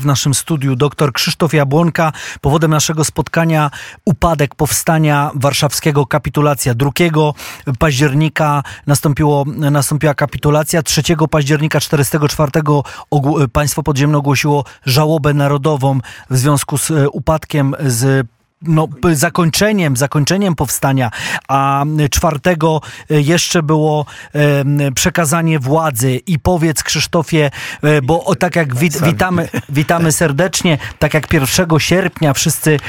W naszym studiu dr Krzysztof Jabłonka. Powodem naszego spotkania upadek powstania warszawskiego, kapitulacja. 2 października nastąpiło, nastąpiła kapitulacja. 3 października 1944 państwo podziemne ogłosiło żałobę narodową w związku z e, upadkiem, z no, zakończeniem, zakończeniem powstania, a czwartego e, jeszcze było e, przekazanie władzy. I powiedz Krzysztofie, e, bo o, tak jak wit, witamy, witamy serdecznie, tak jak 1 sierpnia wszyscy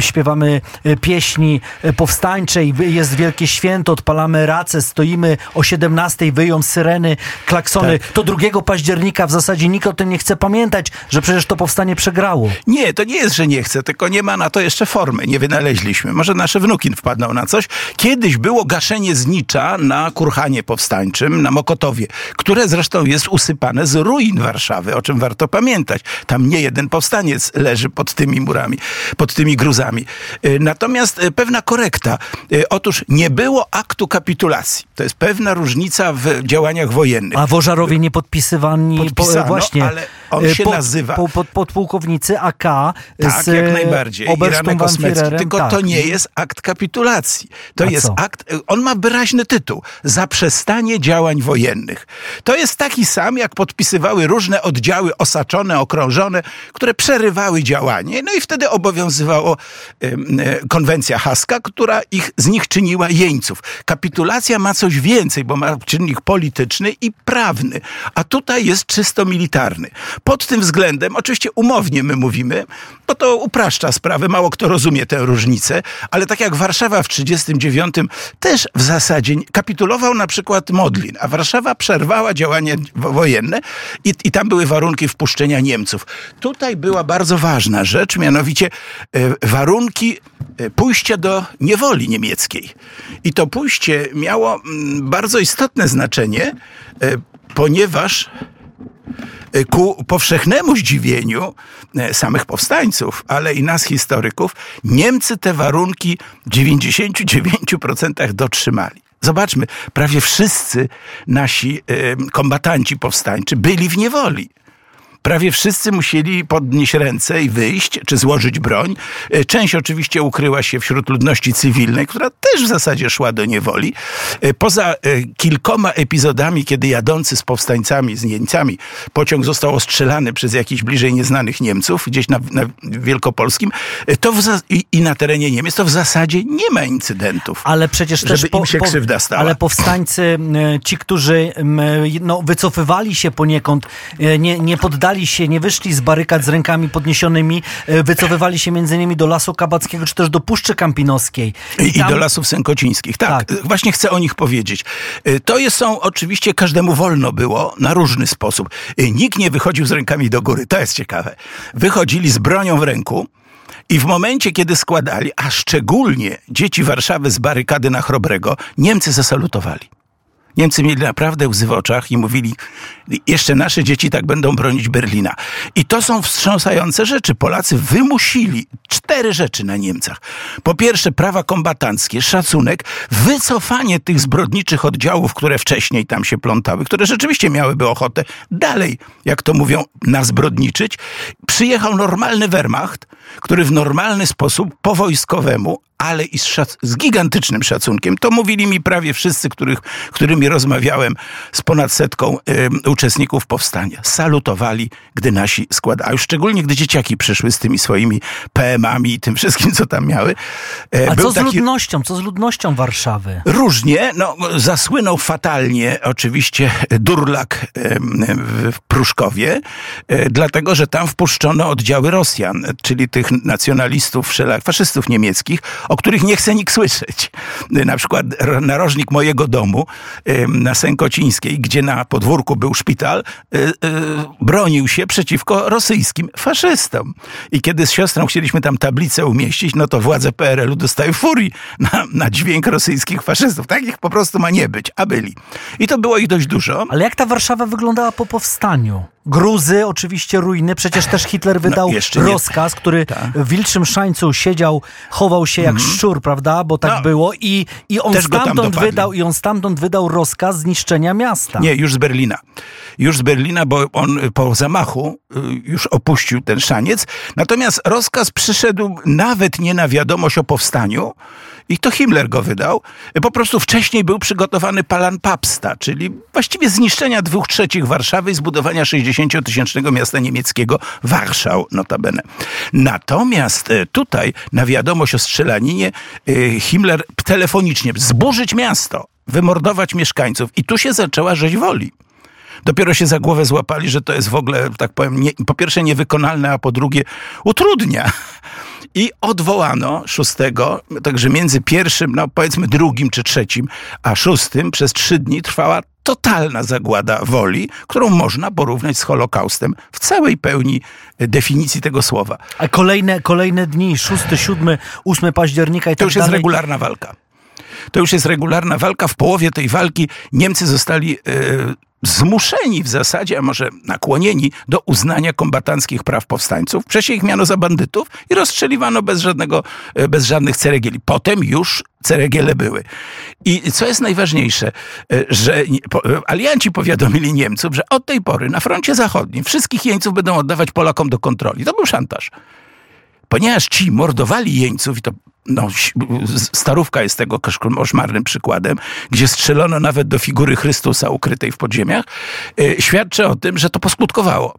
śpiewamy pieśni powstańcze i jest wielkie święto, odpalamy racę, stoimy o 17 wyją syreny, klaksony, tak. to 2 października w zasadzie nikt o tym nie chce pamiętać, że przecież to powstanie przegrało. Nie, to nie jest, że nie chce, tylko nie ma na to jeszcze formy formy nie wynaleźliśmy. Może nasze wnuki wpadną na coś. Kiedyś było gaszenie znicza na Kurhanie Powstańczym, na Mokotowie, które zresztą jest usypane z ruin Warszawy, o czym warto pamiętać. Tam nie jeden powstaniec leży pod tymi murami, pod tymi gruzami. Y, natomiast y, pewna korekta. Y, otóż nie było aktu kapitulacji. To jest pewna różnica w działaniach wojennych. A wożarowie nie podpisywani Podpisano, po, właśnie. ale on się pod, nazywa... Po, pod, podpułkownicy AK tak, z jak najbardziej. Obersturm tylko tak. to nie jest akt kapitulacji. To A jest co? akt, on ma wyraźny tytuł. Zaprzestanie działań wojennych. To jest taki sam, jak podpisywały różne oddziały osaczone, okrążone, które przerywały działanie. No i wtedy obowiązywało e, konwencja haska, która ich, z nich czyniła jeńców. Kapitulacja ma coś więcej, bo ma czynnik polityczny i prawny. A tutaj jest czysto militarny. Pod tym względem, oczywiście umownie my mówimy, bo to upraszcza sprawę, mało kto rozumie tę różnicę, ale tak jak Warszawa w 1939 też w zasadzie kapitulował na przykład Modlin, a Warszawa przerwała działania wojenne i, i tam były warunki wpuszczenia Niemców. Tutaj była bardzo ważna rzecz, mianowicie e, warunki e, pójścia do niewoli niemieckiej. I to pójście miało mm, bardzo istotne znaczenie, e, ponieważ ku powszechnemu zdziwieniu e, samych powstańców, ale i nas historyków, Niemcy te warunki w 99% dotrzymali. Zobaczmy, prawie wszyscy nasi e, kombatanci powstańczy byli w niewoli prawie wszyscy musieli podnieść ręce i wyjść, czy złożyć broń. E, część oczywiście ukryła się wśród ludności cywilnej, która też w zasadzie szła do niewoli. E, poza e, kilkoma epizodami, kiedy jadący z powstańcami, z Niemcami, pociąg został ostrzelany przez jakichś bliżej nieznanych Niemców, gdzieś na, na Wielkopolskim, to i, i, na terenie Niemiec, to w zasadzie nie ma incydentów. Ale przecież żeby też po, im się krzywda stała. Ale powstańcy, ci, którzy no, wycofywali się poniekąd, nie, nie poddali wycofywali się, nie wyszli z barykad z rękami podniesionymi, e, wycofywali się między innymi do Lasu Kabackiego, czy też do Puszczy Kampinoskiej. I, tam... I do Lasów Sękocińskich. Tak, tak, właśnie chcę o nich powiedzieć. E, to jest, są oczywiście, każdemu wolno było na różny sposób. E, nikt nie wychodził z rękami do góry, to jest ciekawe. Wychodzili z bronią w ręku, i w momencie, kiedy składali, a szczególnie dzieci Warszawy z barykady na Chrobrego, Niemcy zasalutowali. Niemcy mieli naprawdę łzy w oczach i mówili, jeszcze nasze dzieci tak będą bronić Berlina. I to są wstrząsające rzeczy. Polacy wymusili cztery rzeczy na Niemcach. Po pierwsze, prawa kombatanckie, szacunek, wycofanie tych zbrodniczych oddziałów, które wcześniej tam się plątały, które rzeczywiście miałyby ochotę dalej, jak to mówią, nazbrodniczyć. Przyjechał normalny Wehrmacht, który w normalny sposób po wojskowemu ale i z, z, gigantycznym szacunkiem. To mówili mi prawie wszyscy, których, którymi rozmawiałem z ponad setką y, uczestników powstania. Salutowali, gdy nasi składali. A już szczególnie, gdy dzieciaki przyszły z tymi swoimi PM-ami i tym wszystkim, co tam miały. E, A co z taki... ludnością? Co z ludnością Warszawy? Różnie. No, zasłynął fatalnie oczywiście Durlak y, w Pruszkowie, y, dlatego, że tam wpuszczono oddziały Rosjan, czyli tych nacjonalistów, faszystów niemieckich, o których nie chce nikt słyszeć. Na przykład narożnik mojego domu na Sękocińskiej, gdzie na podwórku był szpital, e, e, bronił się przeciwko rosyjskim faszystom. I kiedy z siostrą chcieliśmy tam tablicę umieścić, no to władze PRL-u dostały furii na, na dźwięk rosyjskich faszystów. Takich po prostu ma nie być, a byli. I to było ich dość dużo. Ale jak ta Warszawa wyglądała po powstaniu? Gruzy, oczywiście ruiny. Przecież też Hitler wydał jeszcze nie. rozkaz, który Tak. w wilczym szańcu siedział, chował się jak szczur, prawda? Bo tak No. było. I, i on Też stamtąd wydał, i on stamtąd wydał rozkaz zniszczenia miasta. Nie, już z Berlina. Już z Berlina, bo on y, po zamachu y, już opuścił ten szaniec. Natomiast rozkaz przyszedł nawet nie na wiadomość o powstaniu, i to Himmler go wydał. Po prostu wcześniej był przygotowany plan Papsta, czyli właściwie zniszczenia dwóch trzecich Warszawy i zbudowania 60-tysięcznego miasta niemieckiego Warszał, notabene. Natomiast e, tutaj na wiadomość o strzelaninie e, Himmler telefonicznie zburzyć miasto, wymordować mieszkańców. I tu się zaczęła rzeź woli. Dopiero się za głowę złapali, że to jest w ogóle, tak powiem, nie, po pierwsze niewykonalne, a po drugie utrudnia. I odwołano szóstego, także między pierwszym, no powiedzmy drugim czy trzecim, a szóstym przez trzy dni trwała totalna zagłada woli, którą można porównać z Holokaustem w całej pełni e, definicji tego słowa. A kolejne, kolejne dni, 6, 7, 8 października i To tak już jest dalej. regularna walka. To już jest regularna walka. W połowie tej walki Niemcy zostali e, zmuszeni w zasadzie, a może nakłonieni do uznania kombatanckich praw powstańców. Wcześniej ich miano za bandytów i rozstrzeliwano bez, żadnego, e, bez żadnych ceregieli. Potem już ceregiele były. I co jest najważniejsze, e, że alianci powiadomili Niemców, że od tej pory na froncie zachodnim wszystkich jeńców będą oddawać Polakom do kontroli. To był szantaż ponieważ ci mordowali jeńców, i to no, starówka jest tego kosz- koszmarnym przykładem, gdzie strzelono nawet do figury Chrystusa ukrytej w podziemiach, y, świadczy o tym, że to poskutkowało.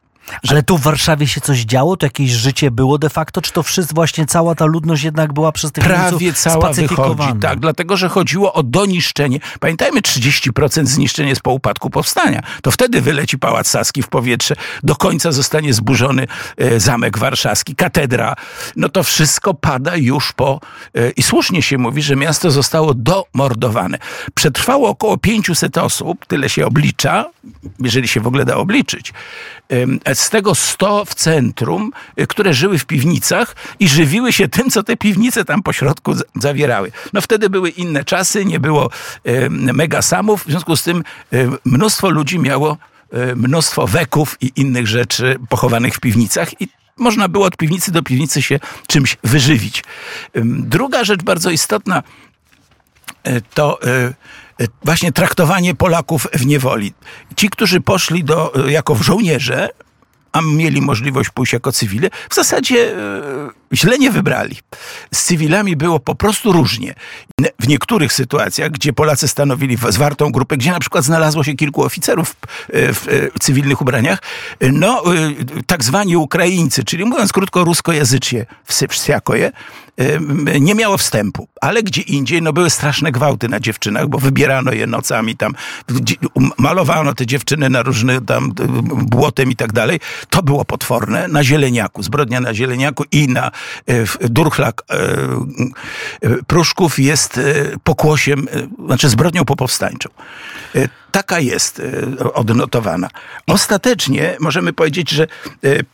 Ale tu w Warszawie się coś działo? To jakieś życie było de facto? Czy to wszyscy, właśnie cała ta ludność jednak była przez tych Prawie cała wychodzi, tak, dlatego, że chodziło o doniszczenie. Pamiętajmy, 30% zniszczeń jest po upadku powstania. To wtedy wyleci Pałac Saski w powietrze, do końca zostanie zburzony e, Zamek Warszawski, katedra. No to wszystko pada już po... E, I słusznie się mówi, że miasto zostało domordowane. Przetrwało około 500 osób, tyle się oblicza, jeżeli się w ogóle da obliczyć. Ym, Z tego 100 w centrum, y, które żyły w piwnicach i żywiły się tym, co te piwnice tam po środku zawierały. No wtedy były inne czasy, nie było ym, megasamów, w związku z tym mnóstwo ludzi miało mnóstwo weków i innych rzeczy pochowanych w piwnicach i można było od piwnicy do piwnicy się czymś wyżywić. Druga rzecz bardzo istotna, e, to e, e, właśnie traktowanie Polaków w niewoli. Ci, którzy poszli do, jako żołnierze, a mieli możliwość pójść jako cywile, w zasadzie e, źle nie wybrali. Z cywilami było po prostu różnie. W niektórych sytuacjach, gdzie Polacy stanowili w- zwartą grupę, gdzie na przykład znalazło się kilku oficerów e, w e, cywilnych ubraniach, no e, tak zwani Ukraińcy, czyli mówiąc krótko ruskojęzycznie, wsypsjakoje, em, nie miało wstępu, ale gdzie indziej no, były straszne gwałty na dziewczynach, bo wybierano je nocami tam, um, malowano te dziewczyny na różne tam błotem i tak dalej. To było potworne na zieleniaku, zbrodnia na zieleniaku i na w- Durchlak e, e, Pruszków jest e, pokłosiem, e, znaczy zbrodnią popowstańczą. Taka jest e, odnotowana. Ostatecznie możemy powiedzieć, że e,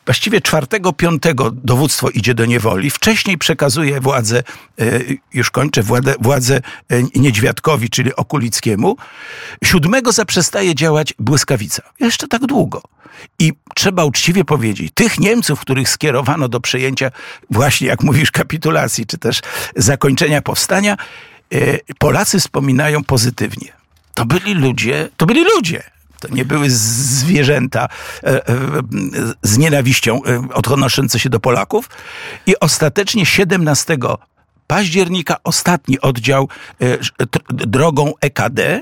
właściwie czwartego, piątego dowództwo idzie do niewoli. Wcześniej przekazuje władzę, e, już kończę, władzę, władzę Niedźwiadkowi, czyli Okulickiemu. Siódmego zaprzestaje działać Błyskawica. Jeszcze tak długo. I trzeba uczciwie powiedzieć, tych Niemców, których skierowano do przejęcia właśnie, jak mówisz, kapitulacji, czy też zakończenia powstania, Polacy wspominają pozytywnie. To byli ludzie, to byli ludzie. To nie były zwierzęta e, e, z nienawiścią e, odnoszące się do Polaków. I ostatecznie 17 października ostatni oddział drogą EKD,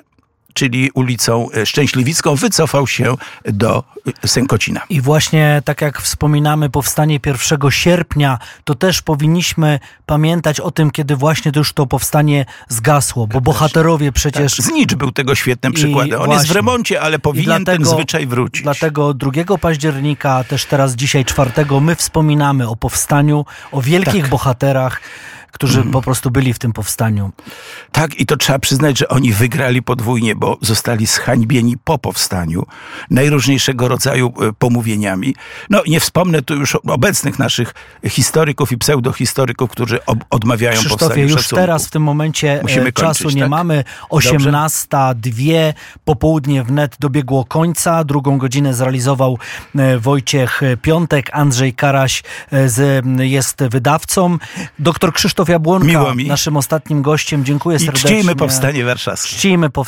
czyli ulicą e, Szczęśliwicką, wycofał się do e, Sękocina. I właśnie tak jak wspominamy powstanie 1 sierpnia, to też powinniśmy pamiętać o tym, kiedy właśnie to już to powstanie zgasło, bo bohaterowie przecież... Znicz był tego świetnym przykładem. On jest w właśnie. remoncie, ale powinien ten zwyczaj wrócić. Dlatego 2 października, też teraz dzisiaj 4, my wspominamy o powstaniu, o wielkich Tak. bohaterach, którzy Mhm. po prostu byli w tym powstaniu. Tak, i to trzeba przyznać, że oni wygrali podwójnie, bo zostali zhańbieni po powstaniu najróżniejszego rodzaju e, pomówieniami. No, nie wspomnę tu już obecnych naszych historyków i pseudohistoryków, którzy ob- odmawiają Krzysztofie, powstaniu już szacunku. teraz w tym momencie e, Musimy czasu kończyć, nie tak? mamy. 18.02, popołudnie wnet dobiegło końca. Drugą godzinę zrealizował e, Wojciech Piątek. Andrzej Karaś z, jest wydawcą. Doktor Krzysztof Jabłonka, Miło mi. naszym ostatnim gościem. Dziękuję I serdecznie. czcijmy powstanie warszawskie. Czcijmy powstanie.